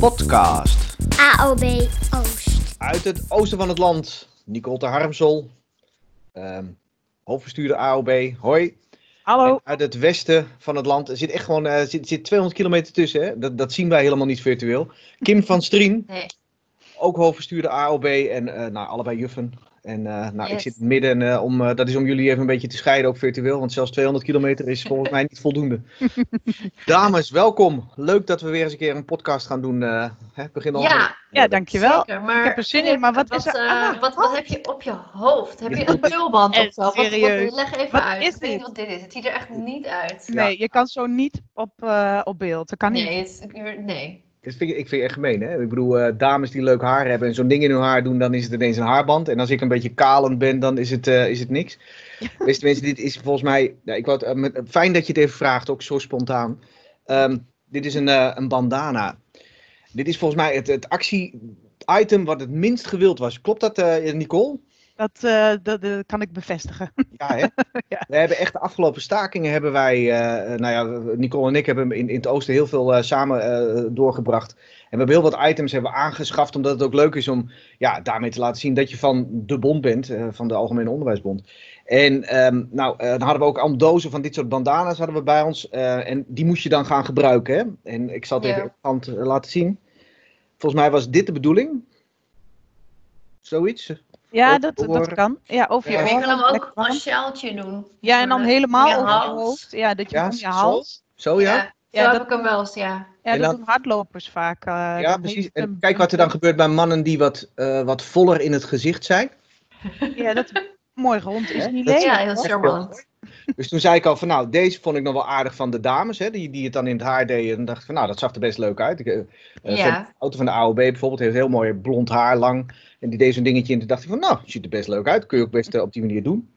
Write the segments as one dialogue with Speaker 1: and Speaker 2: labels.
Speaker 1: podcast.
Speaker 2: AOB Oost.
Speaker 1: Uit het oosten van het land, Nicole ter Harmsel, ehm hoofdbestuurder AOB, hoi.
Speaker 3: Hallo.
Speaker 1: En uit het westen van het land, er zit echt gewoon eh, zit, zit 200 kilometer tussen, hè? Dat, dat zien wij helemaal niet virtueel. Kim van Strien,
Speaker 4: Nee.
Speaker 1: ook hoofdbestuurder AOB en eh, nou, allebei juffen. En eh, nou, ik zit in het midden en eh, om, eh, dat is om jullie even een beetje te scheiden, ook virtueel, want zelfs 200 kilometer is volgens mij niet voldoende. Dames, welkom. Leuk dat we weer eens een keer een podcast gaan doen. eh hè? Begin al.
Speaker 4: Ja,
Speaker 3: Ja, dankjewel.
Speaker 4: zeker. Maar
Speaker 3: Ik heb er zin in, maar wat is er
Speaker 4: eh,
Speaker 3: aan de
Speaker 4: wat, wat heb je op je hoofd? Heb je een tulband of zo? Wat, wat,
Speaker 3: serieus.
Speaker 4: leg even
Speaker 3: Wat
Speaker 4: uit.
Speaker 3: is
Speaker 4: ik weet niet
Speaker 3: dit?
Speaker 4: wat dit is. Het ziet er echt niet uit.
Speaker 3: Nee, je kan zo niet op, eh, op beeld. Dat kan niet.
Speaker 4: Nee, het, nee.
Speaker 1: Dat vind ik, ik vind het echt gemeen, hè? Ik bedoel, eh, dames die leuk haar hebben en zo'n ding in hun haar doen, dan is het ineens een haarband. En als ik een beetje kalend ben, dan is het, eh, is het niks. Beste mensen, dit is volgens mij... Ja, ik wou eh, fijn dat je het even vraagt, ook zo spontaan. Ehm, dit is een, een bandana. Dit is volgens mij het, het actie-item wat het minst gewild was. Klopt dat, Nicole?
Speaker 3: Dat, eh, dat, dat kan ik bevestigen.
Speaker 1: Ja, hè?
Speaker 3: Ja.
Speaker 1: We hebben echt de afgelopen stakingen hebben wij, eh, nou ja, Nicole en ik hebben in, in het oosten heel veel eh, samen eh, doorgebracht. En we hebben heel wat items hebben we aangeschaft, omdat het ook leuk is om ja, daarmee te laten zien dat je van de bond bent, eh, van de Algemene Onderwijsbond. En ehm, nou, eh, dan hadden we ook al dozen van dit soort bandana's hadden we bij ons. eh, en die moest je dan gaan gebruiken. Hè? En ik zal het
Speaker 4: Ja.
Speaker 1: even hand laten zien. Volgens mij was dit de bedoeling. Zoiets.
Speaker 3: Ja, dat, dat kan. Ja, over
Speaker 1: Ja.
Speaker 3: je
Speaker 4: kan hem ook als sjaaltje doen.
Speaker 3: Ja, en dan
Speaker 4: Voor,
Speaker 3: helemaal
Speaker 4: om je
Speaker 3: over je hoofd. Ja, dat je
Speaker 1: Ja,
Speaker 3: om je
Speaker 1: zo?
Speaker 3: hals.
Speaker 1: Zo ja?
Speaker 4: Ja,
Speaker 3: Ja,
Speaker 4: heb
Speaker 3: dat-
Speaker 4: ik hem wel eens, ja.
Speaker 3: Ja,
Speaker 1: En
Speaker 3: dat
Speaker 1: dan-
Speaker 3: doen hardlopers vaak. eh,
Speaker 1: Ja, precies. En
Speaker 3: een-
Speaker 1: kijk wat er dan gebeurt bij mannen die wat, eh, wat voller in het gezicht zijn.
Speaker 3: Ja, dat mooi rond is niet lelijk.
Speaker 4: Ja, heel charmant.
Speaker 1: Dus toen zei ik al van nou, deze vond ik nog wel aardig van de dames, hè, die, die het dan in het haar deden. En dacht ik van nou, dat zag er best leuk uit. Ik, eh, eh,
Speaker 4: Ja.
Speaker 1: de auto van de AOB bijvoorbeeld heeft heel mooi blond haar, lang. En die deed zo'n dingetje in. Toen dacht ik van nou, ziet er best leuk uit. Kun je ook best eh, op die manier doen.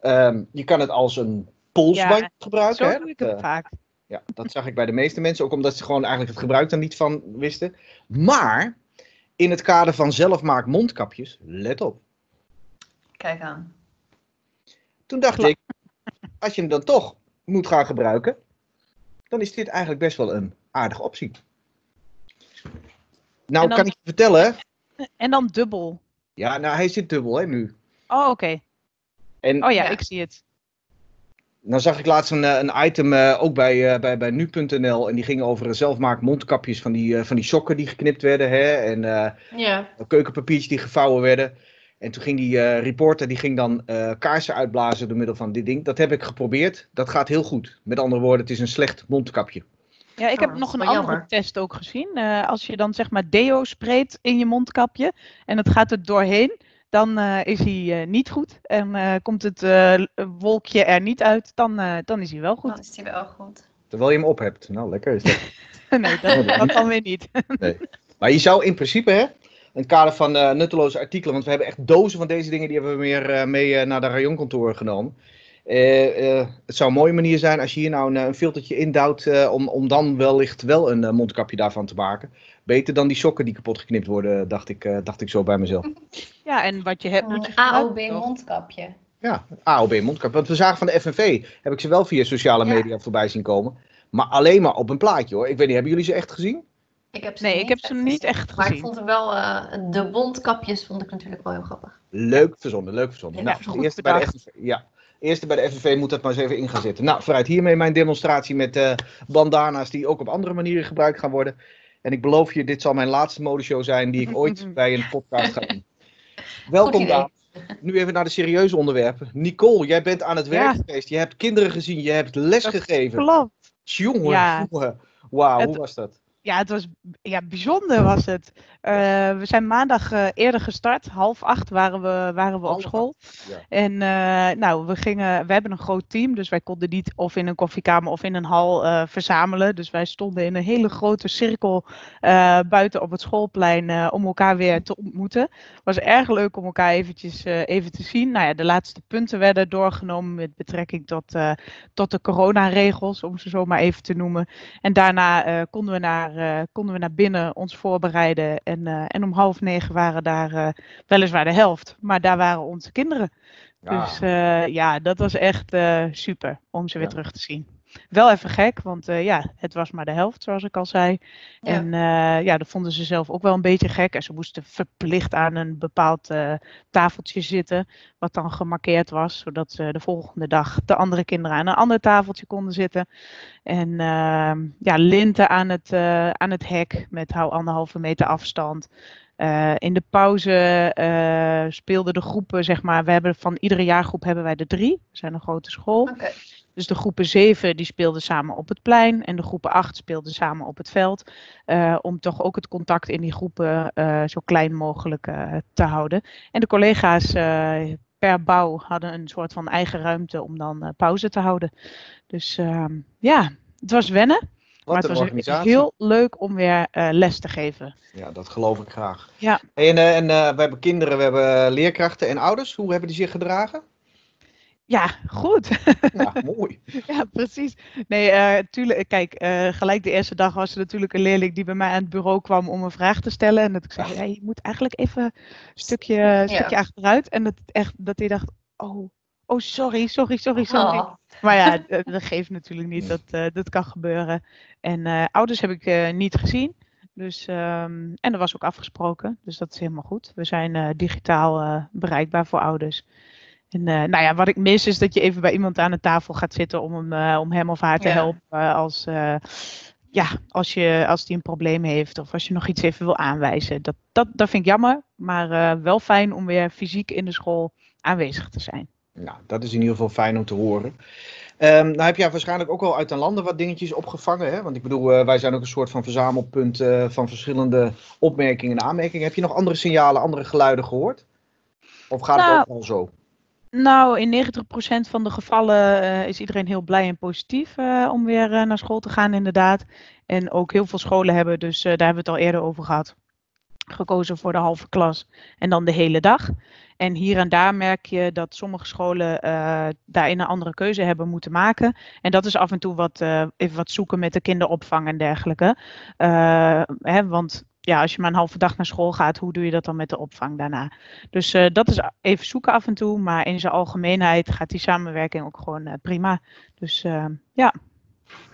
Speaker 1: Ehm, je kan het als een polsband
Speaker 3: Ja,
Speaker 1: gebruiken.
Speaker 3: Zo
Speaker 1: hè.
Speaker 3: doe ik het
Speaker 1: eh,
Speaker 3: vaak.
Speaker 1: ja, dat zag ik bij de meeste mensen. Ook omdat ze gewoon eigenlijk het gebruik er niet van wisten. Maar in het kader van zelfmaak mondkapjes, let op.
Speaker 4: Kijk aan.
Speaker 1: Toen dacht ik, als je hem dan toch moet gaan gebruiken, dan is dit eigenlijk best wel een aardige optie. Nou,
Speaker 3: dan-
Speaker 1: kan ik je vertellen,
Speaker 3: En dan dubbel.
Speaker 1: ja, nou, hij zit dubbel hè, nu.
Speaker 3: Oh, oké.
Speaker 1: En
Speaker 3: Oh ja,
Speaker 4: Ja.
Speaker 3: ik zie het.
Speaker 1: dan zag ik laatst een, eh, een item eh, ook bij, eh, bij, bij nu.nl en die ging over zelfmaak mondkapjes van die, eh, van die sokken die geknipt werden hè, en eh,
Speaker 4: Ja.
Speaker 1: keukenpapiertjes die gevouwen werden. En toen ging die eh, reporter, die ging dan eh, kaarsen uitblazen door middel van dit ding. Dat heb ik geprobeerd. Dat gaat heel goed. Met andere woorden, het is een slecht mondkapje.
Speaker 3: Ja, ik
Speaker 4: Oh,
Speaker 3: heb
Speaker 4: dat
Speaker 3: nog een andere
Speaker 4: jammer.
Speaker 3: test ook gezien. Eh, als je dan zeg maar deo spreekt in je mondkapje en het gaat er doorheen, dan eh, is hij eh, niet goed. En eh, komt het eh, wolkje er niet uit, dan, eh, dan is hij wel goed.
Speaker 4: Dan is die wel goed.
Speaker 1: Terwijl je hem op hebt. Nou, lekker is dat.
Speaker 3: nee, dat, dat dan weer niet.
Speaker 1: Maar je zou in principe, hè, het kader van eh, nutteloze artikelen, want we hebben echt dozen van deze dingen, die hebben we meer eh, mee eh, naar de rayonkantoor genomen. Eh, eh, het zou een mooie manier zijn als je hier nou een, een filtertje indouwt eh, om, om dan wellicht wel een mondkapje daarvan te maken. Beter dan die sokken die kapot geknipt worden, dacht ik, eh, dacht ik zo bij mezelf.
Speaker 3: Ja, en wat je hebt
Speaker 4: Een AOB
Speaker 3: gebruiken, toch?
Speaker 4: mondkapje.
Speaker 1: Ja, AOB mondkapje. Want we zagen van de FNV, heb ik ze wel via sociale
Speaker 4: Ja.
Speaker 1: media voorbij zien komen. Maar alleen maar op een plaatje hoor. Ik weet niet, hebben jullie ze echt gezien?
Speaker 4: Ik heb ze
Speaker 3: Nee,
Speaker 4: niet
Speaker 3: ik heb ze
Speaker 4: echt
Speaker 3: niet
Speaker 4: gezien.
Speaker 3: echt
Speaker 4: Maar ik
Speaker 3: gezien.
Speaker 4: vond er wel, eh, de mondkapjes vond ik natuurlijk wel heel grappig.
Speaker 1: Leuk verzonnen, leuk verzonnen.
Speaker 4: Ja,
Speaker 1: nou, de eerste bij de
Speaker 3: bedacht.
Speaker 1: FNV, ja, eerste bij de FNV moet dat maar eens even in gaan zitten. Nou, vooruit hiermee mijn demonstratie met eh, bandana's die ook op andere manieren gebruikt gaan worden. En ik beloof je, dit zal mijn laatste modeshow zijn die ik ooit bij een podcast ga doen. Welkom dames. Nu even naar de serieuze onderwerpen. Nicole, jij bent aan het werk
Speaker 3: Ja.
Speaker 1: geweest. Je hebt kinderen gezien, je hebt les
Speaker 3: Dat
Speaker 1: gegeven.
Speaker 3: Klopt.
Speaker 1: Jongen,
Speaker 3: Ja.
Speaker 1: jongen. Wauw, hoe was dat?
Speaker 3: Ja, het was ja, bijzonder was het. Eh, we zijn maandag eh, eerder gestart. Half acht waren we, waren we op school.
Speaker 1: Ja.
Speaker 3: En eh, nou, we gingen, we hebben een groot team, dus wij konden niet of in een koffiekamer of in een hal verzamelen. Dus wij stonden in een hele grote cirkel buiten op het schoolplein om elkaar weer te ontmoeten. Het was erg leuk om elkaar eventjes even te zien. Nou ja, de laatste punten werden doorgenomen met betrekking tot, tot de coronaregels, om ze zo maar even te noemen. En daarna konden, we naar, eh, konden we naar binnen ons voorbereiden. En, eh, en om half negen waren daar eh, weliswaar de helft, maar daar waren onze kinderen.
Speaker 1: Ja.
Speaker 3: Dus ja, dat was echt super om ze weer terug te zien. Wel even gek, want eh, ja, het was maar de helft, zoals ik al zei.
Speaker 4: Ja.
Speaker 3: En eh, ja, dat vonden ze zelf ook wel een beetje gek. En ze moesten verplicht aan een bepaald eh, tafeltje zitten, wat dan gemarkeerd was, zodat ze de volgende dag de andere kinderen aan een ander tafeltje konden zitten. En ehm, ja, linten aan het, aan het hek met hou anderhalve meter afstand. In de pauze speelden de groepen, zeg maar, we hebben van iedere jaargroep hebben wij er drie. We zijn een grote school. Dus de groepen 7 die speelden samen op het plein en de groepen 8 speelden samen op het veld. eh, om toch ook het contact in die groepen eh, zo klein mogelijk eh, te houden. En de collega's per bouw hadden een soort van eigen ruimte om dan pauze te houden. Dus ehm, ja, het was wennen.
Speaker 1: Wat
Speaker 3: maar het was
Speaker 1: organisatie.
Speaker 3: heel leuk om weer les te geven.
Speaker 1: Ja, dat geloof ik graag.
Speaker 3: Ja.
Speaker 1: En, en we hebben kinderen, we hebben leerkrachten en ouders. Hoe hebben die zich gedragen?
Speaker 3: Ja, goed.
Speaker 1: Nou, mooi.
Speaker 3: Ja, precies. Nee, eh, tuurlijk, kijk, eh, gelijk de eerste dag was er natuurlijk een leerling die bij mij aan het bureau kwam om een vraag te stellen. En dat ik zei, ja, je moet eigenlijk even een stukje, een stukje achteruit. En dat, echt, dat hij dacht, oh, oh, sorry, sorry, sorry, sorry.
Speaker 4: Oh,
Speaker 3: Maar ja, dat, geeft natuurlijk niet, dat, eh, dat kan gebeuren. En eh, ouders heb ik eh, niet gezien. Dus, ehm, en dat was ook afgesproken, dus dat is helemaal goed. We zijn eh, digitaal eh, bereikbaar voor ouders. En eh, nou ja, wat ik mis is dat je even bij iemand aan de tafel gaat zitten om hem, eh, om hem of haar te
Speaker 4: Ja.
Speaker 3: helpen als, eh, ja, als, je, als die een probleem heeft of als je nog iets even wil aanwijzen. Dat, dat, dat vind ik jammer, maar wel fijn om weer fysiek in de school aanwezig te zijn.
Speaker 1: Nou, dat is in ieder geval fijn om te horen. Ehm, nou heb jij waarschijnlijk ook wel uit de landen wat dingetjes opgevangen. Hè? Want ik bedoel, wij zijn ook een soort van verzamelpunt van verschillende opmerkingen en aanmerkingen. Heb je nog andere signalen, andere geluiden gehoord? Of gaat
Speaker 3: Nou,
Speaker 1: het ook al zo?
Speaker 3: Nou, in 90% van de gevallen eh, is iedereen heel blij en positief eh, om weer eh, naar school te gaan, inderdaad. En ook heel veel scholen hebben, dus daar hebben we het al eerder over gehad, gekozen voor de halve klas en dan de hele dag. En hier en daar merk je dat sommige scholen daarin een andere keuze hebben moeten maken. En dat is af en toe wat, even wat zoeken met de kinderopvang en dergelijke. Hè, want ja, als je maar een halve dag naar school gaat, hoe doe je dat dan met de opvang daarna? Dus eh, dat is even zoeken af en toe, maar in zijn algemeenheid gaat die samenwerking ook gewoon eh, prima. Dus eh, ja,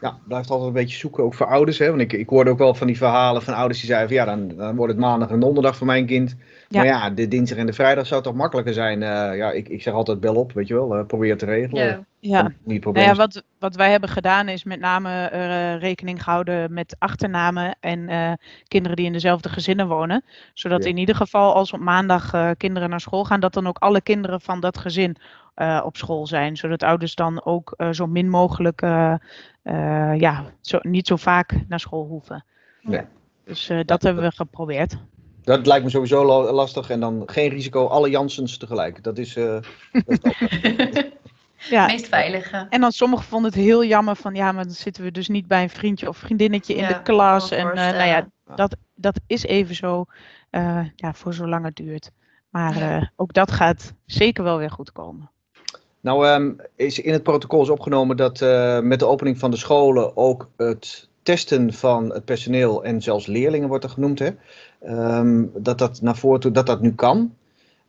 Speaker 1: Ja, blijft altijd een beetje zoeken, ook voor ouders. Hè? Want ik, ik hoorde ook wel van die verhalen van ouders die zeiden van ja, dan, dan wordt het maandag en donderdag voor mijn kind.
Speaker 3: Ja.
Speaker 1: Maar ja, de dinsdag en de vrijdag zou toch makkelijker zijn. Eh, ja, ik, ik zeg altijd bel op, weet je wel, eh, probeer het te regelen.
Speaker 4: ja.
Speaker 3: ja.
Speaker 1: Niet
Speaker 3: Nou ja, wat, wat wij hebben gedaan is met name eh, rekening gehouden met achternamen en eh, kinderen die in dezelfde gezinnen wonen. Zodat
Speaker 1: Ja.
Speaker 3: in ieder geval als op maandag eh, kinderen naar school gaan, dat dan ook alle kinderen van dat gezin eh, op school zijn. Zodat ouders dan ook eh, zo min mogelijk, eh, ja, zo, niet zo vaak naar school hoeven.
Speaker 1: Ja.
Speaker 3: Dus eh, dat hebben we geprobeerd.
Speaker 1: Dat lijkt me sowieso la- lastig. En dan geen risico, alle Jansens tegelijk. Dat is, eh, dat is.
Speaker 3: Ja,
Speaker 4: Meest veilige.
Speaker 3: En dan sommigen vonden het heel jammer van ja, maar dan zitten we dus niet bij een vriendje of vriendinnetje in
Speaker 4: Ja,
Speaker 3: de klas. En eh, nou ja, dat, dat is even zo eh, ja, voor zolang het duurt. Maar eh, ook dat gaat zeker wel weer goed komen.
Speaker 1: Nou, ehm, is in het protocol is opgenomen dat eh, met de opening van de scholen ook het testen van het personeel en zelfs leerlingen wordt er genoemd, hè? Ehm, dat dat naar voren toe, dat dat nu kan.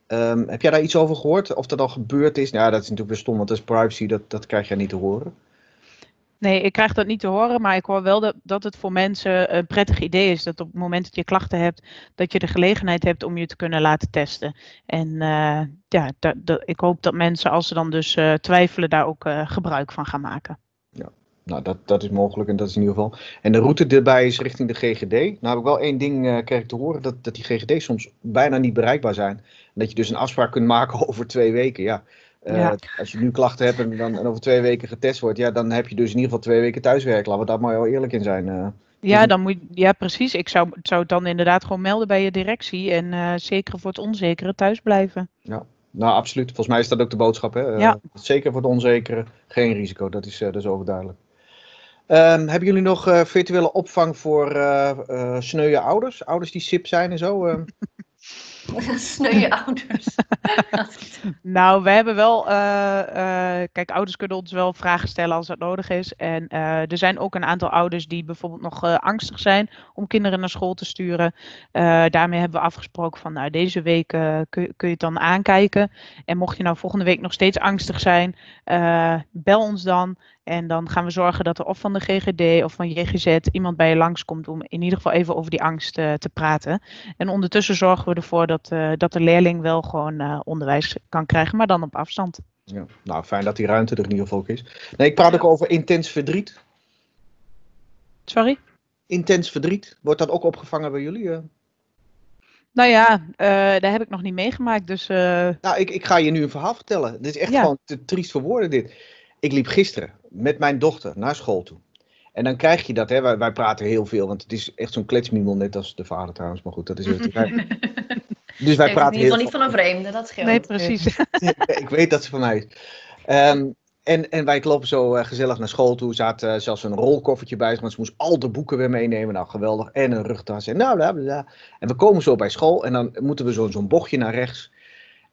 Speaker 1: Ehm, heb jij daar iets over gehoord? Of dat al gebeurd is? Nou, dat is natuurlijk weer stom, want dat is privacy, dat, dat krijg jij niet te horen.
Speaker 3: Nee, ik krijg dat niet te horen, maar ik hoor wel dat, dat het voor mensen een prettig idee is. Dat op het moment dat je klachten hebt, dat je de gelegenheid hebt om je te kunnen laten testen. En eh, ja, dat, ik hoop dat mensen, als ze dan dus eh, twijfelen, daar ook eh, gebruik van gaan maken.
Speaker 1: Nou, dat, dat is mogelijk en dat is in ieder geval. En de route erbij is richting de GGD. Nou heb ik wel één ding kreeg ik te horen, dat, dat die GGD soms bijna niet bereikbaar zijn. En dat je dus een afspraak kunt maken over twee weken. Ja. Eh,
Speaker 3: Ja.
Speaker 1: Als je nu klachten hebt en dan en over twee weken getest wordt, ja, dan heb je dus in ieder geval twee weken thuiswerk. Laten we daar maar wel eerlijk in zijn. eh.
Speaker 3: Ja, dan moet ja, precies. Ik zou, zou het dan inderdaad gewoon melden bij je directie. En eh, zeker voor het onzekere thuis blijven.
Speaker 1: Nou, absoluut. Volgens mij is dat ook de boodschap. Hè?
Speaker 3: Ja.
Speaker 1: Zeker voor het onzekere, geen risico. Dat is, dat is overduidelijk. Ehm, hebben jullie nog virtuele opvang voor sneuwe ouders? Ouders die SIP zijn en zo?
Speaker 4: Sneuwe ouders.
Speaker 3: Nou, we hebben wel. eh, eh, kijk, ouders kunnen ons wel vragen stellen als dat nodig is. En eh, er zijn ook een aantal ouders die bijvoorbeeld nog angstig zijn om kinderen naar school te sturen. Daarmee hebben we afgesproken van, nou, deze week kun, kun je het dan aankijken. En mocht je nou volgende week nog steeds angstig zijn, bel ons dan. En dan gaan we zorgen dat er of van de GGD of van JGZ iemand bij je langskomt om in ieder geval even over die angst eh, te praten. En ondertussen zorgen we ervoor dat, eh, dat de leerling wel gewoon eh, onderwijs kan krijgen, maar dan op afstand.
Speaker 1: Ja. Nou, fijn dat die ruimte er in ieder geval ook is. Nee, ik praat ook over intens verdriet.
Speaker 3: Sorry?
Speaker 1: Intens verdriet. Wordt dat ook opgevangen bij jullie?
Speaker 3: Nou ja, daar heb ik nog niet meegemaakt, dus
Speaker 1: Nou, ik, ik ga je nu een verhaal vertellen. Dit is echt
Speaker 3: Ja.
Speaker 1: gewoon te triest voor woorden dit. Ik liep gisteren met mijn dochter naar school toe. En dan krijg je dat, hè. Wij, wij praten heel veel, want het is echt zo'n kletsmiemel, net als de vader trouwens. Maar goed, dat is weer te Dus wij praten
Speaker 4: ieder
Speaker 1: heel
Speaker 4: geval niet van een vreemde, dat scheelt.
Speaker 3: nee, precies.
Speaker 1: ik weet dat ze van mij is. Ehm, en, en wij lopen zo eh, gezellig naar school toe. Ze had eh, zelfs een rolkoffertje bij zich, want ze moest al de boeken weer meenemen. Nou, geweldig. En een rugtas. En nou, bla, bla, bla. En we komen zo bij school en dan moeten we zo- zo'n bochtje naar rechts.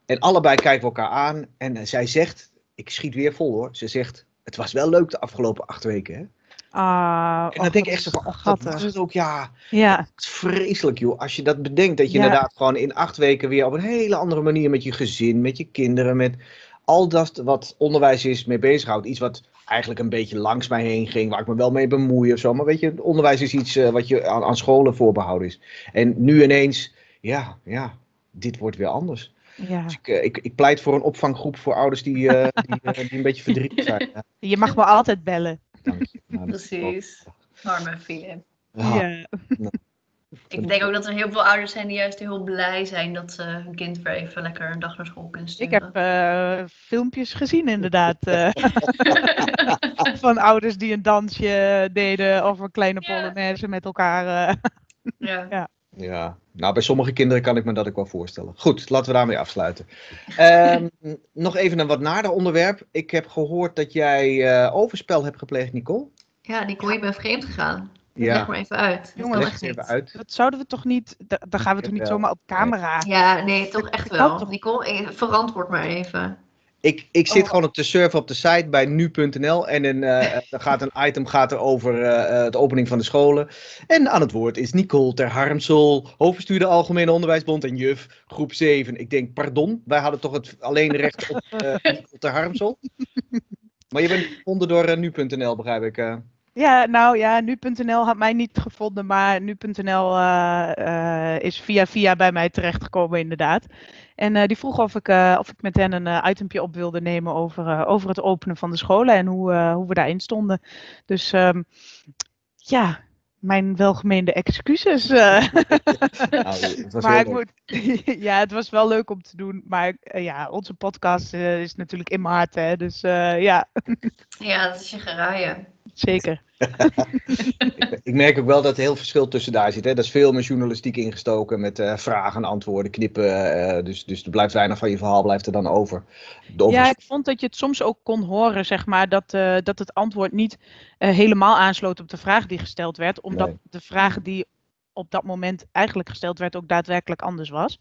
Speaker 1: En allebei kijken we elkaar aan. En eh, zij zegt, ik schiet weer vol hoor. Ze zegt, het was wel leuk de afgelopen acht weken. Hè?
Speaker 3: Ah,
Speaker 1: En dan
Speaker 3: och,
Speaker 1: denk ik echt zo van, oh, dat was het ook, ja.
Speaker 3: Ja,
Speaker 1: Het is vreselijk joh. Als je dat bedenkt, dat je
Speaker 3: Ja.
Speaker 1: inderdaad gewoon in acht weken weer op een hele andere manier met je gezin, met je kinderen, met al dat wat onderwijs is mee bezighoudt. Iets wat eigenlijk een beetje langs mij heen ging, waar ik me wel mee bemoei of zo. Maar weet je, onderwijs is iets eh, wat je aan, aan scholen voorbehouden is. En nu ineens, ja, ja, dit wordt weer anders.
Speaker 3: Ja.
Speaker 1: Dus ik, eh, ik, ik pleit voor een opvanggroep voor ouders die, eh, die, eh, die een beetje verdrietig zijn. Ja,
Speaker 3: Je mag me altijd bellen.
Speaker 1: dank je. Nou,
Speaker 4: Precies. Arme Philip.
Speaker 1: Ja.
Speaker 3: Ja.
Speaker 4: Ik denk ook dat er heel veel ouders zijn die juist heel blij zijn dat ze hun kind weer even lekker een dag naar school kunnen
Speaker 3: Ik
Speaker 4: sturen.
Speaker 3: heb eh, filmpjes gezien inderdaad. eh, van ouders die een dansje deden of een kleine
Speaker 4: Ja.
Speaker 3: polonaise met elkaar. eh.
Speaker 4: Ja.
Speaker 1: Ja, nou bij sommige kinderen kan ik me dat ook wel voorstellen. Goed, laten we daarmee afsluiten. Ehm, nog even een wat nader onderwerp. Ik heb gehoord dat jij eh, overspel hebt gepleegd, Nicole.
Speaker 4: ja, Nicole, je bent vreemd gegaan.
Speaker 1: Ja.
Speaker 4: Leg maar even uit.
Speaker 3: Jongens,
Speaker 4: kan
Speaker 1: Leg even uit.
Speaker 3: Dat zouden we toch niet. da- Dan gaan we toch niet zomaar op camera.
Speaker 4: Ja, nee, toch echt wel.
Speaker 3: toch-
Speaker 4: Nicole, eh, verantwoord maar even.
Speaker 1: Ik, ik zit
Speaker 3: Oh.
Speaker 1: gewoon op de server op de site bij nu.nl en een, eh, er gaat een item gaat er over eh, eh, de opening van de scholen. En aan het woord is Nicole ter Harmsel, hoofdbestuurder Algemene Onderwijsbond en juf, groep 7. Ik denk, pardon, wij hadden toch het alleen recht op eh Nicole ter Harmsel? Maar je bent gevonden door eh, nu.nl, begrijp ik. eh.
Speaker 3: Ja, nou ja, nu.nl had mij niet gevonden, maar nu.nl eh, eh, is via via bij mij terechtgekomen inderdaad. En eh, die vroeg of ik, eh, of ik met hen een eh, itempje op wilde nemen over, eh, over het openen van de scholen en hoe, eh, hoe we daarin stonden. Dus ehm, ja, mijn welgemeende excuses. eh.
Speaker 1: Nou, het was
Speaker 3: maar ik moet, ja, het was wel leuk om te doen. Maar ja, onze podcast eh, is natuurlijk in mijn hart. Hè, dus eh, ja,
Speaker 4: Ja, dat is je geraaien.
Speaker 3: Zeker.
Speaker 1: Ik merk ook wel dat er heel verschil tussen daar zit. Hè? Er is veel meer journalistiek ingestoken met eh, vragen, antwoorden, knippen. eh, dus, dus er blijft weinig van je verhaal blijft er dan over.
Speaker 3: Ja, ik vond dat je het soms ook kon horen, zeg maar, dat, eh, dat het antwoord niet helemaal aansloot op de vraag die gesteld werd. Omdat
Speaker 1: Nee.
Speaker 3: de vraag die op dat moment eigenlijk gesteld werd ook daadwerkelijk anders was.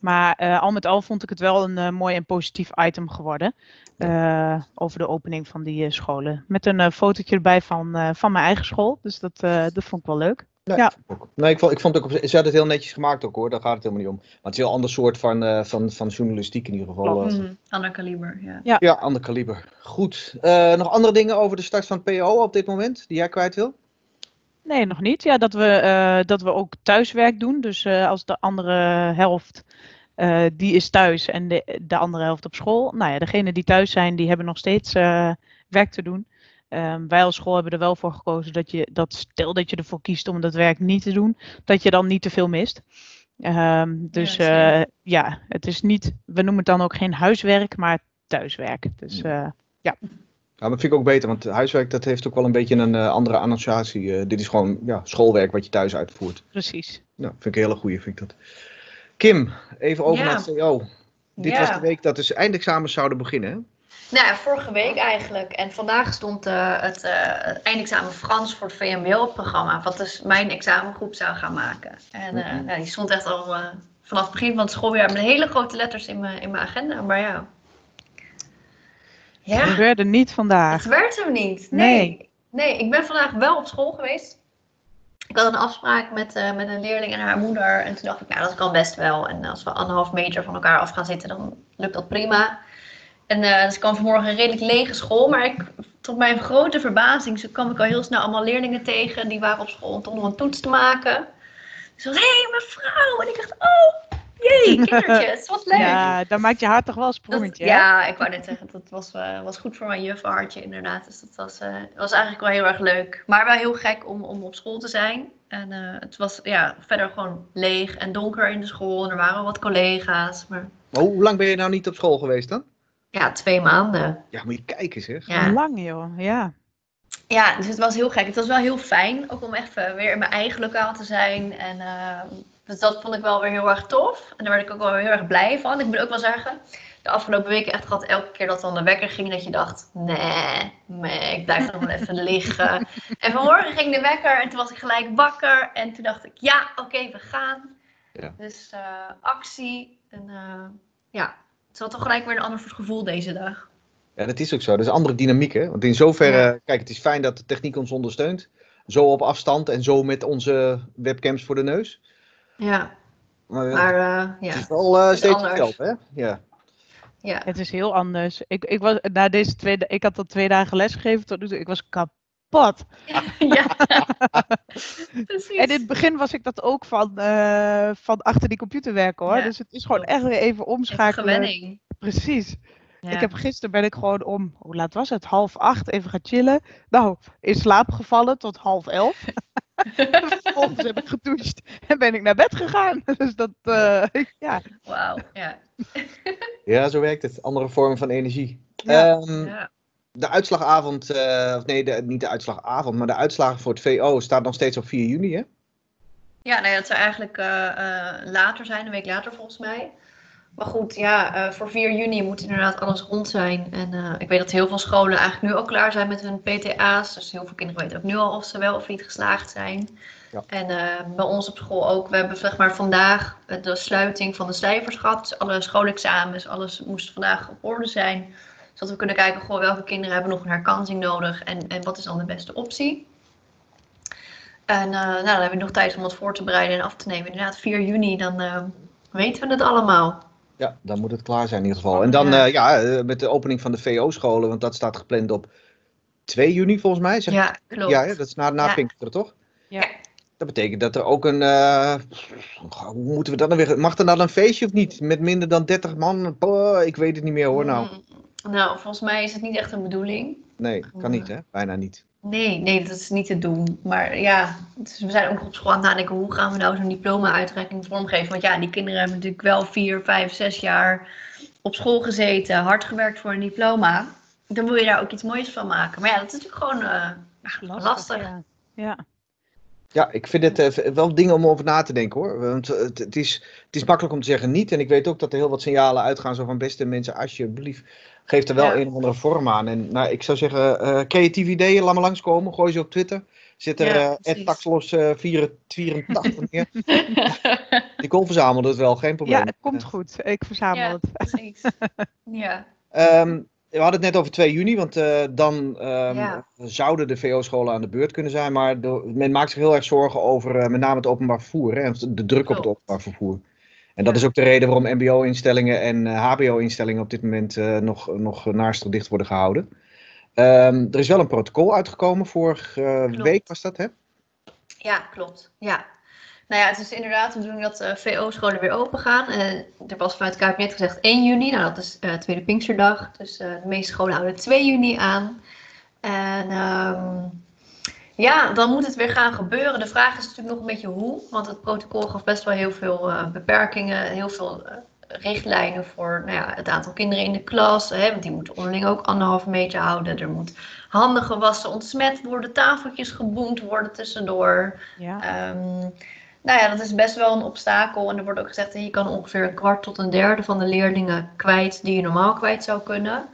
Speaker 3: Maar eh, al met al vond ik het wel een eh, mooi en positief item geworden. eh, over de opening van die scholen. Met een fotootje erbij van, eh, van mijn eigen school. Dus dat, eh, dat vond ik wel leuk.
Speaker 1: Nee,
Speaker 3: Ja.
Speaker 1: ook. nee ik, vond, ik vond het ook, ze hadden het heel netjes gemaakt ook hoor, daar gaat het helemaal niet om. Maar het is een heel ander soort van, eh, van, van journalistiek in ieder geval.
Speaker 4: Mhm. Ander kaliber, ja.
Speaker 1: Ja, ander kaliber. Goed. Eh, nog andere dingen over de start van het PO op dit moment, die jij kwijt wil?
Speaker 3: Nee, nog niet. Ja, dat we, eh, dat we ook thuiswerk doen. Dus eh, als de andere helft, eh, die is thuis en de, de andere helft op school. Nou ja, degenen die thuis zijn, die hebben nog steeds werk te doen. Ehm, wij als school hebben er wel voor gekozen dat je, dat stel dat je ervoor kiest om dat werk niet te doen, dat je dan niet te veel mist. Ehm, dus
Speaker 4: Ja,
Speaker 3: ja, het is niet, we noemen het dan ook geen huiswerk, maar thuiswerk. Dus
Speaker 1: Ja, maar dat vind ik ook beter, want huiswerk dat heeft ook wel een beetje een eh, andere annotatie. Eh, dit is gewoon ja, schoolwerk wat je thuis uitvoert.
Speaker 3: precies.
Speaker 1: Nou, vind ik een hele goeie, vind ik dat. Kim, even over
Speaker 4: Ja.
Speaker 1: naar het CO. Dit
Speaker 4: Ja.
Speaker 1: was de week dat dus eindexamens zouden beginnen, hè?
Speaker 4: Nou ja, vorige week eigenlijk. En vandaag stond eh, het, eh, het eindexamen Frans voor het VMBO op het programma. Wat dus mijn examengroep zou gaan maken. En eh,
Speaker 1: Mhm.
Speaker 4: nou, die stond echt al vanaf het begin van het schooljaar met hele grote letters in mijn, in mijn agenda. Maar ja. Ja,
Speaker 3: gebeurde niet vandaag.
Speaker 4: het werd hem niet. Nee.
Speaker 3: Nee.
Speaker 4: nee. ik ben vandaag wel op school geweest. Ik had een afspraak met, eh, met een leerling en haar moeder. En toen dacht ik, nou, dat kan best wel. En als we anderhalf meter van elkaar af gaan zitten, dan lukt dat prima. En eh, dus ik kwam vanmorgen een redelijk lege school. Maar ik tot mijn grote verbazing zo kwam ik al heel snel allemaal leerlingen tegen. Die waren op school om toch nog een toets te maken. Dus ik was, hé hey, mevrouw! En ik dacht, oh, jee, kindertjes, wat leuk.
Speaker 3: Ja, dan maakt je hart toch wel een sprongetje.
Speaker 4: ja, ik wou net zeggen, dat was, eh, was goed voor mijn juffenhartje inderdaad. Dus dat was, eh, was eigenlijk wel heel erg leuk. Maar wel heel gek om, om op school te zijn. En eh, het was ja, verder gewoon leeg en donker in de school. En er waren wat collega's. Maar
Speaker 1: Maar hoe lang ben je nou niet op school geweest dan?
Speaker 4: ja, twee maanden.
Speaker 1: Ja, moet je kijken zeg.
Speaker 4: Ja.
Speaker 3: Lang joh, ja.
Speaker 4: ja, dus het was heel gek. Het was wel heel fijn, ook om echt eh, weer in mijn eigen lokaal te zijn. En eh, dus dat vond ik wel weer heel erg tof. En daar werd ik ook wel weer heel erg blij van. Ik moet ook wel zeggen, de afgelopen weken echt gehad elke keer dat dan de wekker ging, dat je dacht, nee, nee ik blijf nog wel even liggen. En vanmorgen ging de wekker en toen was ik gelijk wakker. En toen dacht ik, ja, oké, we gaan.
Speaker 1: Ja.
Speaker 4: Dus eh, actie. En eh, ja, het was toch gelijk weer een ander soort gevoel deze dag.
Speaker 1: Ja, dat is ook zo. Dat is een andere dynamiek, hè? Want in zoverre,
Speaker 4: Ja.
Speaker 1: kijk, het is fijn dat de techniek ons ondersteunt. Zo op afstand en zo met onze webcams voor de neus.
Speaker 4: Ja,
Speaker 1: Maar, eh,
Speaker 4: maar ja.
Speaker 1: het is wel eh, steeds
Speaker 4: anders.
Speaker 1: hetzelfde, hè? Ja.
Speaker 4: ja.
Speaker 3: Het is heel anders. Ik, ik, was, na deze twee, ik had al twee dagen lesgegeven tot nu toe. Ik was kapot.
Speaker 4: ja. Precies.
Speaker 3: En in het begin was ik dat ook van, eh, van achter die computer werken hoor.
Speaker 4: Ja,
Speaker 3: Dus het is gewoon echt weer even
Speaker 4: Even
Speaker 3: omschakelen.
Speaker 4: gewenning.
Speaker 3: Precies.
Speaker 4: Ja.
Speaker 3: Ik heb gisteren ben ik gewoon om, hoe laat was het? Half acht even gaan chillen. Nou, in slaap gevallen tot half elf. Vervolgens heb ik gedoucht en ben ik naar bed gegaan. Dus dat, eh, ja.
Speaker 4: Wauw, ja.
Speaker 1: ja, zo werkt het. Andere vormen van energie.
Speaker 3: Ja.
Speaker 1: Ehm,
Speaker 4: ja.
Speaker 1: de uitslagavond, eh, of nee, de, niet de uitslagavond, maar de uitslagen voor het VO staat nog steeds op 4 juni, hè?
Speaker 4: Ja, nou ja, dat zou eigenlijk eh, eh, later zijn, een week later volgens mij. Maar goed, ja, eh, voor 4 juni moet inderdaad alles rond zijn. En eh, ik weet dat heel veel scholen eigenlijk nu al klaar zijn met hun PTA's. Dus heel veel kinderen weten ook nu al of ze wel of niet geslaagd zijn.
Speaker 1: Ja.
Speaker 4: En eh, bij ons op school ook. We hebben zeg maar vandaag de sluiting van de cijfers gehad. Dus alle schoolexamens, alles moest vandaag op orde zijn. Zodat we kunnen kijken, goh, welke kinderen hebben nog een herkansing nodig en, en wat is dan de beste optie. En nou, dan hebben we nog tijd om dat voor te bereiden en af te nemen. Inderdaad, 4 juni, dan weten we het allemaal.
Speaker 1: Ja, dan moet het klaar zijn in ieder geval. En dan
Speaker 4: Ja.
Speaker 1: ja. ja, eh, met de opening van de VO-scholen, want dat staat gepland op 2 juni volgens mij. Zeg
Speaker 4: Ja, klopt.
Speaker 1: Ja, dat is na, na. Pinksteren, toch?
Speaker 3: Ja.
Speaker 1: Dat betekent dat er ook een. eh, hoe moeten we dat dan weer. Mag er dan een feestje of niet? Met minder dan 30 man? Ik weet het niet meer hoor. Nou,
Speaker 4: Mm, nou, volgens mij is het niet echt een bedoeling.
Speaker 1: nee, kan niet, hè? Bijna niet.
Speaker 4: Nee, nee, dat is niet te doen. Maar ja, dus we zijn ook op school aan het nadenken hoe gaan we nou zo'n diploma-uitreiking vormgeven. Want ja, die kinderen hebben natuurlijk wel vier, vijf, zes jaar op school gezeten, hard gewerkt voor een diploma. Dan wil je daar ook iets moois van maken. Maar ja, dat is natuurlijk gewoon eh, lastig.
Speaker 3: Ja. ja.
Speaker 1: Ja, ik vind het eh, wel dingen om over na te denken hoor. Want het, het, is, het is makkelijk om te zeggen niet. En ik weet ook dat er heel wat signalen uitgaan. Zo van beste mensen, alsjeblieft, geef er wel
Speaker 4: Ja.
Speaker 1: een of andere vorm aan. En nou, ik zou zeggen, eh, creatieve ideeën, laat maar langskomen. Gooi ze op Twitter. Zit er
Speaker 4: Ja,
Speaker 1: eh
Speaker 4: precies.
Speaker 1: Taxlos eh, 84 neer. Nicole verzamelde het wel, geen probleem.
Speaker 3: ja, het komt goed. Ik verzamel
Speaker 4: Ja.
Speaker 3: het.
Speaker 4: Precies. Ja.
Speaker 1: Ehm, we hadden het net over 2 juni, want eh, dan ehm,
Speaker 4: Ja.
Speaker 1: zouden de VO-scholen aan de beurt kunnen zijn. Maar de- men maakt zich heel erg zorgen over eh, met name het openbaar vervoer. Hè, en de druk op het openbaar vervoer. En dat
Speaker 4: Ja.
Speaker 1: is ook de reden waarom MBO-instellingen en eh, HBO-instellingen op dit moment eh, nog, nog naarstig dicht worden gehouden. Ehm, er is wel een protocol uitgekomen, vorige eh, week was dat, hè?
Speaker 4: Ja, klopt. Ja. Nou ja, het is inderdaad de bedoeling dat VO-scholen weer open gaan. Eh, er was vanuit het kabinet gezegd 1 juni. Nou, dat is eh, Tweede Pinksterdag. Dus eh, de meeste scholen houden 2 juni aan. En ehm, ja, dan moet het weer gaan gebeuren. De vraag is natuurlijk nog een beetje hoe. Want het protocol gaf best wel heel veel beperkingen. Heel veel richtlijnen voor nou ja, het aantal kinderen in de klas. Hè, want die moeten onderling ook anderhalve meter houden. Er moet handen gewassen, ontsmet worden. Tafeltjes geboend worden tussendoor.
Speaker 3: Ja.
Speaker 4: Ehm, nou ja, dat is best wel een obstakel. En er wordt ook gezegd dat je kan ongeveer een kwart tot een derde van de leerlingen kwijt die je normaal kwijt zou kunnen.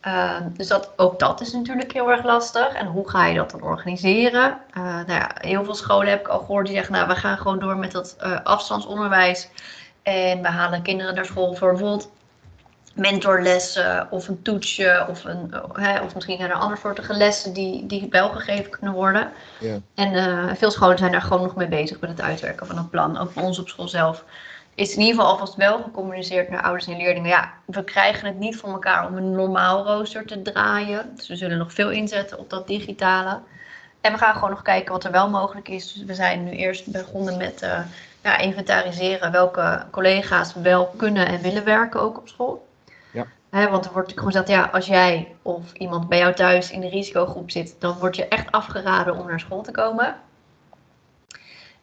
Speaker 4: Ehm, dus dat, ook dat is natuurlijk heel erg lastig. En hoe ga je dat dan organiseren? Eh, nou ja, heel veel scholen heb ik al gehoord die zeggen, nou we gaan gewoon door met dat eh, afstandsonderwijs. En we halen kinderen naar school voor bijvoorbeeld mentorlessen of een toetsje of, een, eh, hè, of misschien zijn er andere soorten lessen die, die wel gegeven kunnen worden.
Speaker 1: Ja.
Speaker 4: En eh, veel scholen zijn daar gewoon nog mee bezig met het uitwerken van een plan. Ook bij ons op school zelf is in ieder geval alvast wel gecommuniceerd naar ouders en leerlingen. Ja, we krijgen het niet voor elkaar om een normaal rooster te draaien. Dus we zullen nog veel inzetten op dat digitale. En we gaan gewoon nog kijken wat er wel mogelijk is. Dus we zijn nu eerst begonnen met uh, ja, inventariseren welke collega's wel kunnen en willen werken ook op school. Want er wordt gewoon gezegd, ja, als jij of iemand bij jou thuis in de risicogroep zit, dan word je echt afgeraden om naar school te komen.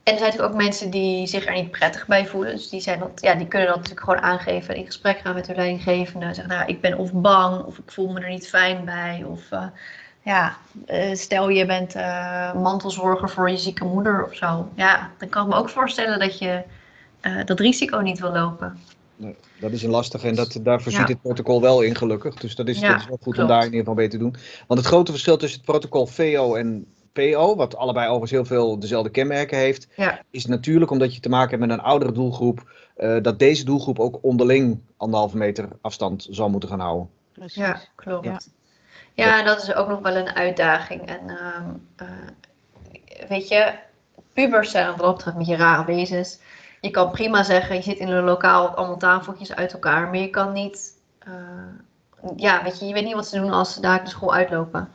Speaker 4: En er zijn natuurlijk ook mensen die zich er niet prettig bij voelen. Dus die, zijn dat, ja, die kunnen dat natuurlijk gewoon aangeven. In gesprek gaan met hun leidinggevende. Zeggen, nou, ik ben of bang, of ik voel me er niet fijn bij. Of uh, ja, uh, stel je bent uh, mantelzorger voor je zieke moeder of zo. Ja, dan kan ik me ook voorstellen dat je dat risico niet wil lopen.
Speaker 1: Nee, dat is een lastige en dat, daar voorziet ja. het protocol wel in gelukkig. Dus dat is,
Speaker 4: Ja,
Speaker 1: dat is wel goed om daar in ieder geval mee te doen. Want het grote verschil tussen het protocol VO en PO, wat allebei overigens heel veel dezelfde kenmerken heeft,
Speaker 4: Ja.
Speaker 1: is natuurlijk omdat je te maken hebt met een oudere doelgroep, eh, dat deze doelgroep ook onderling anderhalve meter afstand zal moeten gaan houden.
Speaker 3: Precies.
Speaker 4: Ja, klopt.
Speaker 3: Ja.
Speaker 4: En dat is ook nog wel een uitdaging. En ehm, eh, weet je, pubers zijn wat dat betreft met je rare wezens. Je kan prima zeggen, je zit in een lokaal allemaal tafeltjes uit elkaar, maar je kan niet, eh, ja, weet je, je weet niet wat ze doen als ze daar de school uitlopen.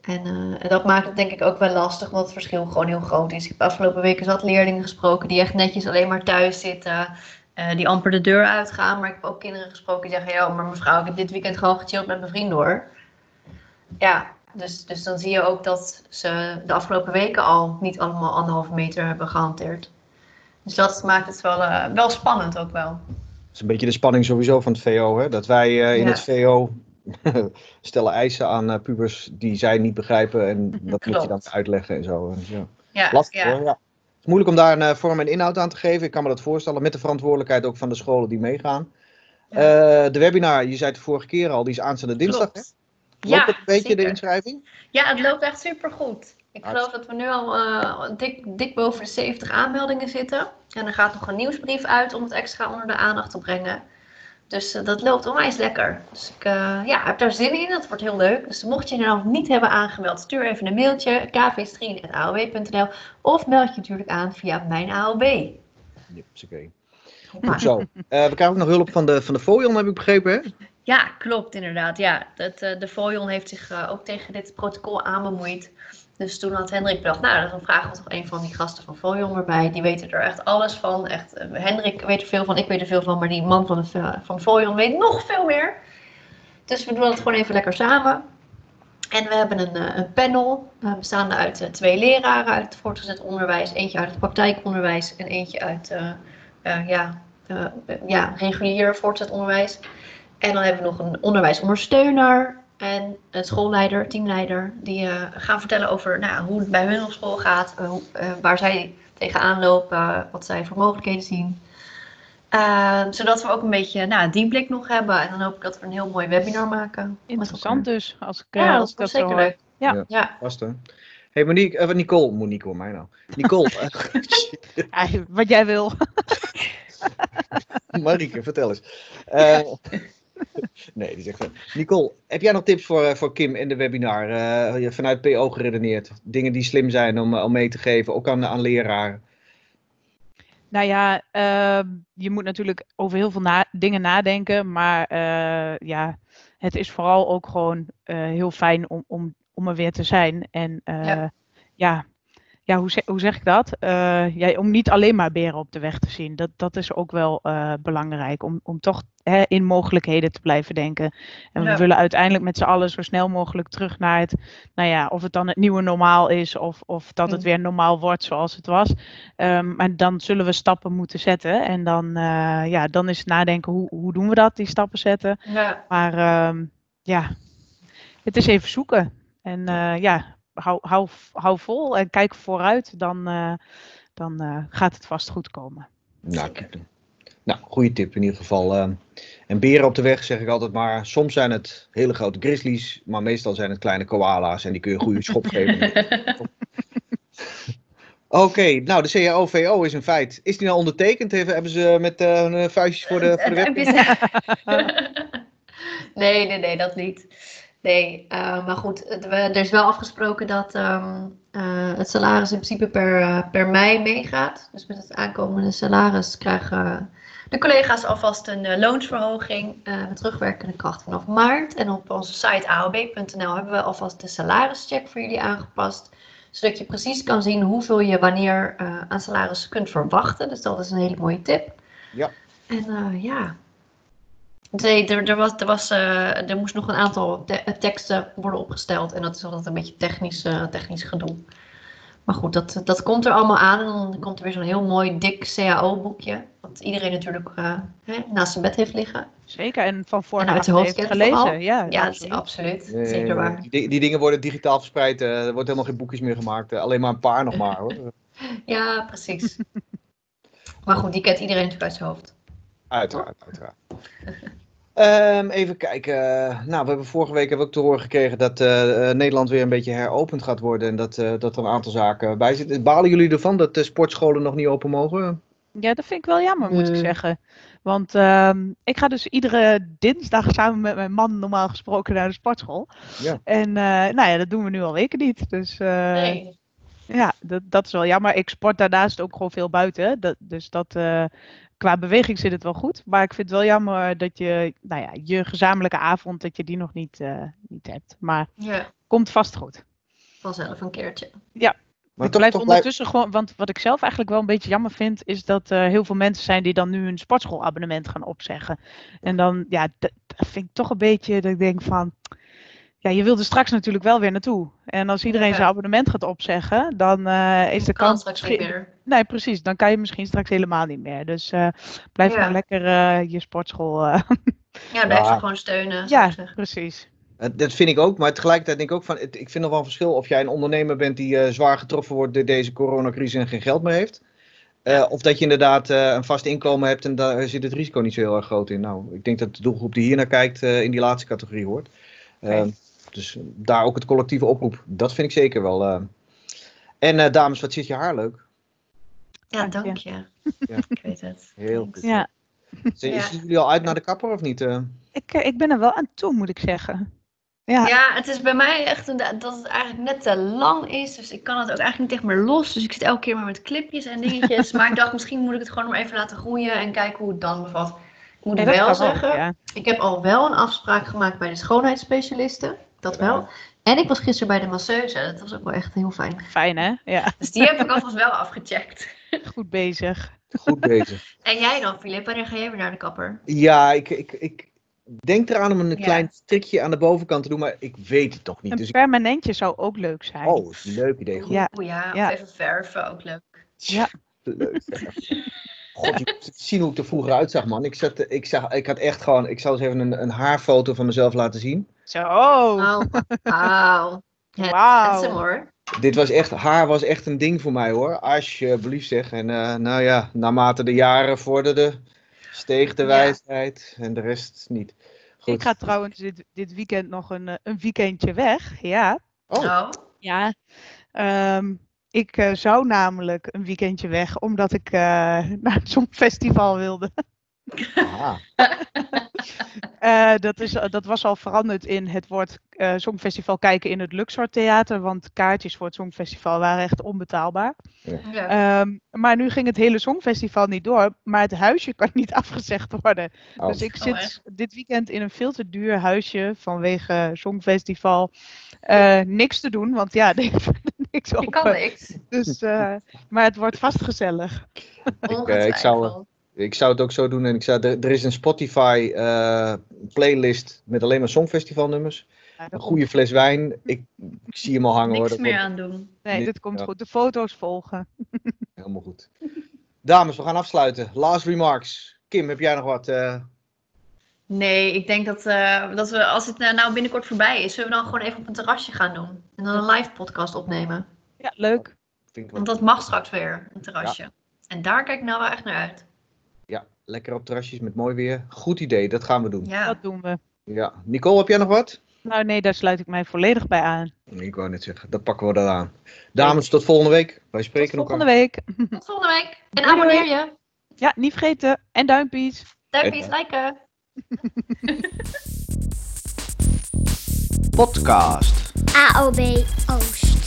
Speaker 4: En, eh, dat maakt het denk ik ook wel lastig, omdat het verschil gewoon heel groot is. Ik heb afgelopen weken zat leerlingen gesproken die echt netjes alleen maar thuis zitten. eh, die amper de deur uitgaan. Maar ik heb ook kinderen gesproken die zeggen: Ja, maar mevrouw, ik heb dit weekend gewoon gechilled met mijn vrienden hoor. Ja, dus, dus dan zie je ook dat ze de afgelopen weken al niet allemaal anderhalve meter hebben gehanteerd. Dus dat maakt het wel, eh, wel spannend ook wel.
Speaker 1: Dat is een beetje de spanning sowieso van het VO, hè? dat wij eh, in
Speaker 4: Ja.
Speaker 1: het VO stellen eisen aan eh, pubers die zij niet begrijpen en dat moet je dan uitleggen en zo. Dus, ja.
Speaker 4: Ja,
Speaker 1: Lastig
Speaker 4: ja.
Speaker 1: hoor, ja. Het is moeilijk om daar een vorm en inhoud aan te geven. Ik kan me dat voorstellen, met de verantwoordelijkheid ook van de scholen die meegaan.
Speaker 4: Ja.
Speaker 1: De webinar, je zei het de vorige keer al, die is aanstaande dinsdag. Hè? Loopt
Speaker 4: Ja,
Speaker 1: het een beetje de inschrijving?
Speaker 4: Ja, het loopt echt supergoed. Ik geloof dat we nu al eh, dik, dik boven de 70 aanmeldingen zitten. En er gaat nog een nieuwsbrief uit om het extra onder de aandacht te brengen. Dus eh, dat loopt onwijs lekker. Dus ik eh, ja, heb daar zin in. Dat wordt heel leuk. Dus mocht je je nou niet hebben aangemeld, stuur even een mailtje. kvstrien.aow.nl Of meld je natuurlijk aan via mijn AOB.
Speaker 1: Ja, is oké. Goed zo. We krijgen ook nog hulp van de, van de Fojon, heb ik begrepen. Hè?
Speaker 4: Ja, klopt inderdaad. Ja, dat, de Fojon heeft zich ook tegen dit protocol aanbemoeid. Dus toen had Hendrik bedacht, nou, dan vragen we toch een van die gasten van Fojon erbij. Die weten er echt alles van. Echt, eh, Hendrik weet er veel van, ik weet er veel van, maar die man van, de, van Fojon weet nog veel meer. Dus we doen het gewoon even lekker samen. En we hebben een, eh, een panel eh, bestaande uit twee leraren uit het voortgezet onderwijs. Eentje uit het praktijkonderwijs en eentje uit eh, eh, ja, ja, regulier voortgezet onderwijs. En dan hebben we nog een onderwijsondersteuner en een schoolleider, teamleider, die eh, gaan vertellen over nou, hoe het bij hun op school gaat, eh, hoe- eh, waar zij tegenaan lopen, wat zij voor mogelijkheden zien. Eh, zodat we ook een beetje nou, die blik nog hebben. En dan hoop ik dat we een heel mooi webinar maken.
Speaker 3: Interessant dus, als ik,
Speaker 4: Ja,
Speaker 3: als
Speaker 4: dat
Speaker 3: zo
Speaker 4: zeker
Speaker 3: hoor.
Speaker 4: leuk.
Speaker 3: Ja.
Speaker 4: Ja,
Speaker 1: Vast hè? Hey Monique, eh, Nicole, Monique hoor mij nou. Nicole,
Speaker 3: Ja, wat jij wil.
Speaker 1: Marieke, vertel eens. Eh, nee, die zegt wel. Nicole, heb jij nog tips voor, eh, voor Kim in de webinar? Eh, vanuit PO geredeneerd. Dingen die slim zijn om, eh, om mee te geven, ook aan, aan leraren.
Speaker 3: Nou ja, ehm, je moet natuurlijk over heel veel na- dingen nadenken. Maar eh, ja, het is vooral ook gewoon eh, heel fijn om, om, om er weer te zijn. En eh,
Speaker 4: Ja.
Speaker 3: ja. Ja, hoe, zeg, hoe zeg ik dat? Eh, ja, om niet alleen maar beren op de weg te zien. Dat, dat is ook wel eh, belangrijk. Om, om toch hè, in mogelijkheden te blijven denken. En we willen uiteindelijk met z'n allen zo snel mogelijk terug naar het, nou ja, of het dan het nieuwe normaal is. Of, of dat het
Speaker 4: Mm.
Speaker 3: weer normaal wordt zoals het was. Ehm, maar dan zullen we stappen moeten zetten. En dan, eh, ja, dan is het nadenken, hoe, hoe doen we dat, die stappen zetten.
Speaker 4: ja,
Speaker 3: Maar ehm, ja, het is even zoeken. En ja, hou, hou, hou vol en kijk vooruit. Dan, eh, dan eh, gaat het vast goed komen.
Speaker 1: Nou, nou, goede tip in ieder geval. eh. en beren op de weg zeg ik altijd maar. Soms zijn het hele grote grizzlies, maar meestal zijn het kleine koala's en die kun je een goede schop geven. Oké, nou de CAO-VO is een feit. Is die nou ondertekend? Hebben hebben ze met eh, hun vuistjes voor de, voor de web?
Speaker 4: Nee, nee, nee, dat niet. Nee, eh, maar goed, we- er is wel afgesproken dat ehm, eh, het salaris in principe per, eh, per mei meegaat. Dus met het aankomende salaris krijgen de collega's alvast een loonsverhoging met terugwerkende kracht vanaf maart. En op onze site aob.nl hebben we alvast de salarischeck voor jullie aangepast. Zodat je precies kan zien hoeveel je wanneer aan salaris kunt verwachten. Dus dat is een hele mooie tip.
Speaker 1: Ja.
Speaker 4: En ja, Nee, er, er, was, er, was, eh, er moest nog een aantal te- teksten worden opgesteld. En dat is altijd een beetje technisch, eh, technisch gedoe. Maar goed, dat, dat komt er allemaal aan. En dan komt er weer zo'n heel mooi dik CAO-boekje. Wat iedereen natuurlijk eh, hè, naast zijn bed heeft liggen.
Speaker 3: Zeker, en van voor
Speaker 4: En
Speaker 3: naar
Speaker 4: uit hoofd
Speaker 3: heeft gelezen.
Speaker 4: vooral.
Speaker 3: Ja,
Speaker 4: Ja,
Speaker 3: absoluut.
Speaker 4: absoluut.
Speaker 1: Nee,
Speaker 4: Zeker waar.
Speaker 1: Die, die dingen worden digitaal verspreid. er wordt helemaal geen boekjes meer gemaakt. alleen maar een paar nog maar hoor.
Speaker 4: Ja, precies. maar goed, die kent iedereen natuurlijk uit zijn hoofd.
Speaker 1: Uiteraard, uiteraard. Ehm, even kijken. Nou, we hebben vorige week hebben we ook te horen gekregen dat eh, eh, Nederland weer een beetje heropend gaat worden. En dat, eh, dat er een aantal zaken bij zitten. Balen jullie ervan dat de sportscholen nog niet open mogen?
Speaker 3: Ja, dat vind ik wel jammer, moet ik zeggen. Want ehm, ik ga dus iedere dinsdag samen met mijn man normaal gesproken naar de sportschool.
Speaker 1: Ja.
Speaker 3: En eh, nou ja, dat doen we nu al weken niet. Dus eh,
Speaker 4: Nee.
Speaker 3: Ja, dat, dat is wel jammer. Ik sport daarnaast ook gewoon veel buiten. Dat, dus dat, eh, qua beweging zit het wel goed. Maar ik vind het wel jammer dat je, nou ja, je gezamenlijke avond, dat je die nog niet, eh, niet hebt. Maar
Speaker 4: Ja,
Speaker 3: komt vast goed.
Speaker 4: vanzelf een keertje.
Speaker 3: ik blijf ondertussen gewoon, want wat ik zelf eigenlijk wel een beetje jammer vind, is dat er heel veel mensen zijn die dan nu hun sportschoolabonnement gaan opzeggen. En dan, ja, dat, dat vind ik toch een beetje dat ik denk van, ja, je wil er straks natuurlijk wel weer naartoe. En als iedereen
Speaker 4: Ja.
Speaker 3: zijn abonnement gaat opzeggen, dan eh, is de
Speaker 4: Kan
Speaker 3: kans
Speaker 4: straks niet meer.
Speaker 3: Nee, precies. Dan kan je misschien straks helemaal niet meer. Dus eh, blijf
Speaker 4: Ja.
Speaker 3: maar lekker eh, je sportschool. eh,
Speaker 4: Ja, blijf
Speaker 1: Ja.
Speaker 4: ze gewoon steunen.
Speaker 3: ja, precies.
Speaker 1: Dat vind ik ook, maar tegelijkertijd denk ik ook van, ik vind nog wel een verschil of jij een ondernemer bent die eh, zwaar getroffen wordt door deze coronacrisis en geen geld meer heeft. Eh, of dat je inderdaad eh, een vast inkomen hebt en daar zit het risico niet zo heel erg groot in. Nou, ik denk dat de doelgroep die hier naar kijkt eh, in die laatste categorie hoort. Eh,
Speaker 3: Oké.
Speaker 1: Dus daar ook het collectieve oproep. Dat vind ik zeker wel. eh. En eh, dames, wat zit je haar leuk?
Speaker 4: Ja,
Speaker 3: Dank
Speaker 4: je.
Speaker 1: Ja.
Speaker 4: Ik weet het.
Speaker 1: Heel goed.
Speaker 3: Ja,
Speaker 1: Zijn
Speaker 4: Ja.
Speaker 1: jullie al uit naar de kapper of niet? eh?
Speaker 3: ik, ik ben er wel aan toe, moet ik zeggen. Ja,
Speaker 4: Ja, het is bij mij echt een, dat het eigenlijk net te lang is. Dus ik kan het ook eigenlijk niet echt meer los. Dus ik zit elke keer maar met clipjes en dingetjes. maar ik dacht, misschien moet ik het gewoon maar even laten groeien en kijken hoe het dan bevat. Ik moet
Speaker 3: Ja, dat
Speaker 4: wel zeggen,
Speaker 3: ja.
Speaker 4: ik heb al wel een afspraak gemaakt bij de schoonheidsspecialiste. Dat wel. En ik was gisteren bij de masseuse. Dat was ook wel echt heel fijn.
Speaker 3: Fijn hè? Ja,
Speaker 4: Dus die heb ik alvast wel afgecheckt.
Speaker 3: goed bezig.
Speaker 1: Goed bezig.
Speaker 4: En jij dan, Filip? Wanneer ga jij weer naar de kapper?
Speaker 1: Ja, ik, ik, ik denk eraan om een
Speaker 4: Ja.
Speaker 1: klein strikje aan de bovenkant te doen, maar ik weet het toch niet.
Speaker 3: Een
Speaker 1: Dus ik,
Speaker 3: permanentje zou ook leuk zijn.
Speaker 1: oh, is een leuk idee. Goed,
Speaker 3: Ja.
Speaker 4: Oeh ja,
Speaker 3: Ja.
Speaker 4: of even verven, ook leuk.
Speaker 3: Ja.
Speaker 1: leuk. God, je moet zien hoe ik er vroeger uitzag, man. Ik, zat, ik, zag, ik had echt gewoon, ik zal eens even een, een haarfoto van mezelf laten zien.
Speaker 3: Zo.
Speaker 4: Oh, wauw.
Speaker 3: Wauw.
Speaker 4: hoor.
Speaker 1: Dit was echt, haar was echt een ding voor mij hoor. Alsjeblieft zeg. En eh, nou ja, naarmate de jaren vorderden, steeg de
Speaker 4: Ja.
Speaker 1: wijsheid en de rest niet. Goed.
Speaker 3: Ik ga trouwens dit, dit weekend nog een, eh, een weekendje weg. Ja.
Speaker 1: Oh,
Speaker 4: Oh,
Speaker 3: Ja. Ehm, ik eh, zou namelijk een weekendje weg, omdat ik eh, naar het Songfestival wilde. Eh, dat, is, dat was al veranderd in het woord eh Songfestival kijken in het Luxor Theater. Want kaartjes voor het Songfestival waren echt onbetaalbaar.
Speaker 4: ja.
Speaker 3: Ehm, maar nu ging het hele Songfestival niet door. Maar het huisje kan niet afgezegd worden.
Speaker 1: Oh.
Speaker 3: Dus ik
Speaker 4: Oh,
Speaker 3: zit dit weekend in een veel te duur huisje vanwege Songfestival. Eh, niks te doen, want ja,
Speaker 4: Je kan niks.
Speaker 3: Dus, eh, maar het wordt vast gezellig.
Speaker 4: Ongetwijfeld.
Speaker 1: ik zou- Ik zou het ook zo doen. En ik zou, er, er is een Spotify eh, playlist met alleen maar Songfestivalnummers.
Speaker 3: Ja,
Speaker 1: Een goede fles wijn. Ik, ik zie hem al hangen hoor.
Speaker 4: Niks
Speaker 1: Dat
Speaker 4: meer aan doen.
Speaker 3: Nee,
Speaker 1: Nee,
Speaker 3: dit komt
Speaker 1: ja.
Speaker 3: goed. De foto's volgen.
Speaker 1: helemaal goed. Dames, we gaan afsluiten. Last remarks. Kim, heb jij nog wat?
Speaker 4: Nee, ik denk dat, eh, dat we, als het eh, nou binnenkort voorbij is, zullen we dan gewoon even op een terrasje gaan doen. En dan een live podcast opnemen.
Speaker 3: Ja, leuk.
Speaker 4: Want dat mag straks weer, een terrasje. En daar kijk ik nou wel echt naar uit.
Speaker 1: ja, lekker op terrasjes met mooi weer. Goed idee, dat gaan we doen.
Speaker 4: Ja.
Speaker 3: Dat doen we.
Speaker 1: Ja. Nicole, heb jij nog wat?
Speaker 3: Nou nee, daar sluit ik mij volledig bij aan.
Speaker 1: Ik wou net zeggen, dat pakken we dan aan. Dames, tot volgende week. Wij
Speaker 3: Tot
Speaker 1: spreken elkaar.
Speaker 3: volgende week.
Speaker 4: Tot volgende week. En abonneer je.
Speaker 3: Ja, niet vergeten. En duimpjes.
Speaker 4: Duimpjes, liken.
Speaker 1: Podcast.
Speaker 2: AOB Oost.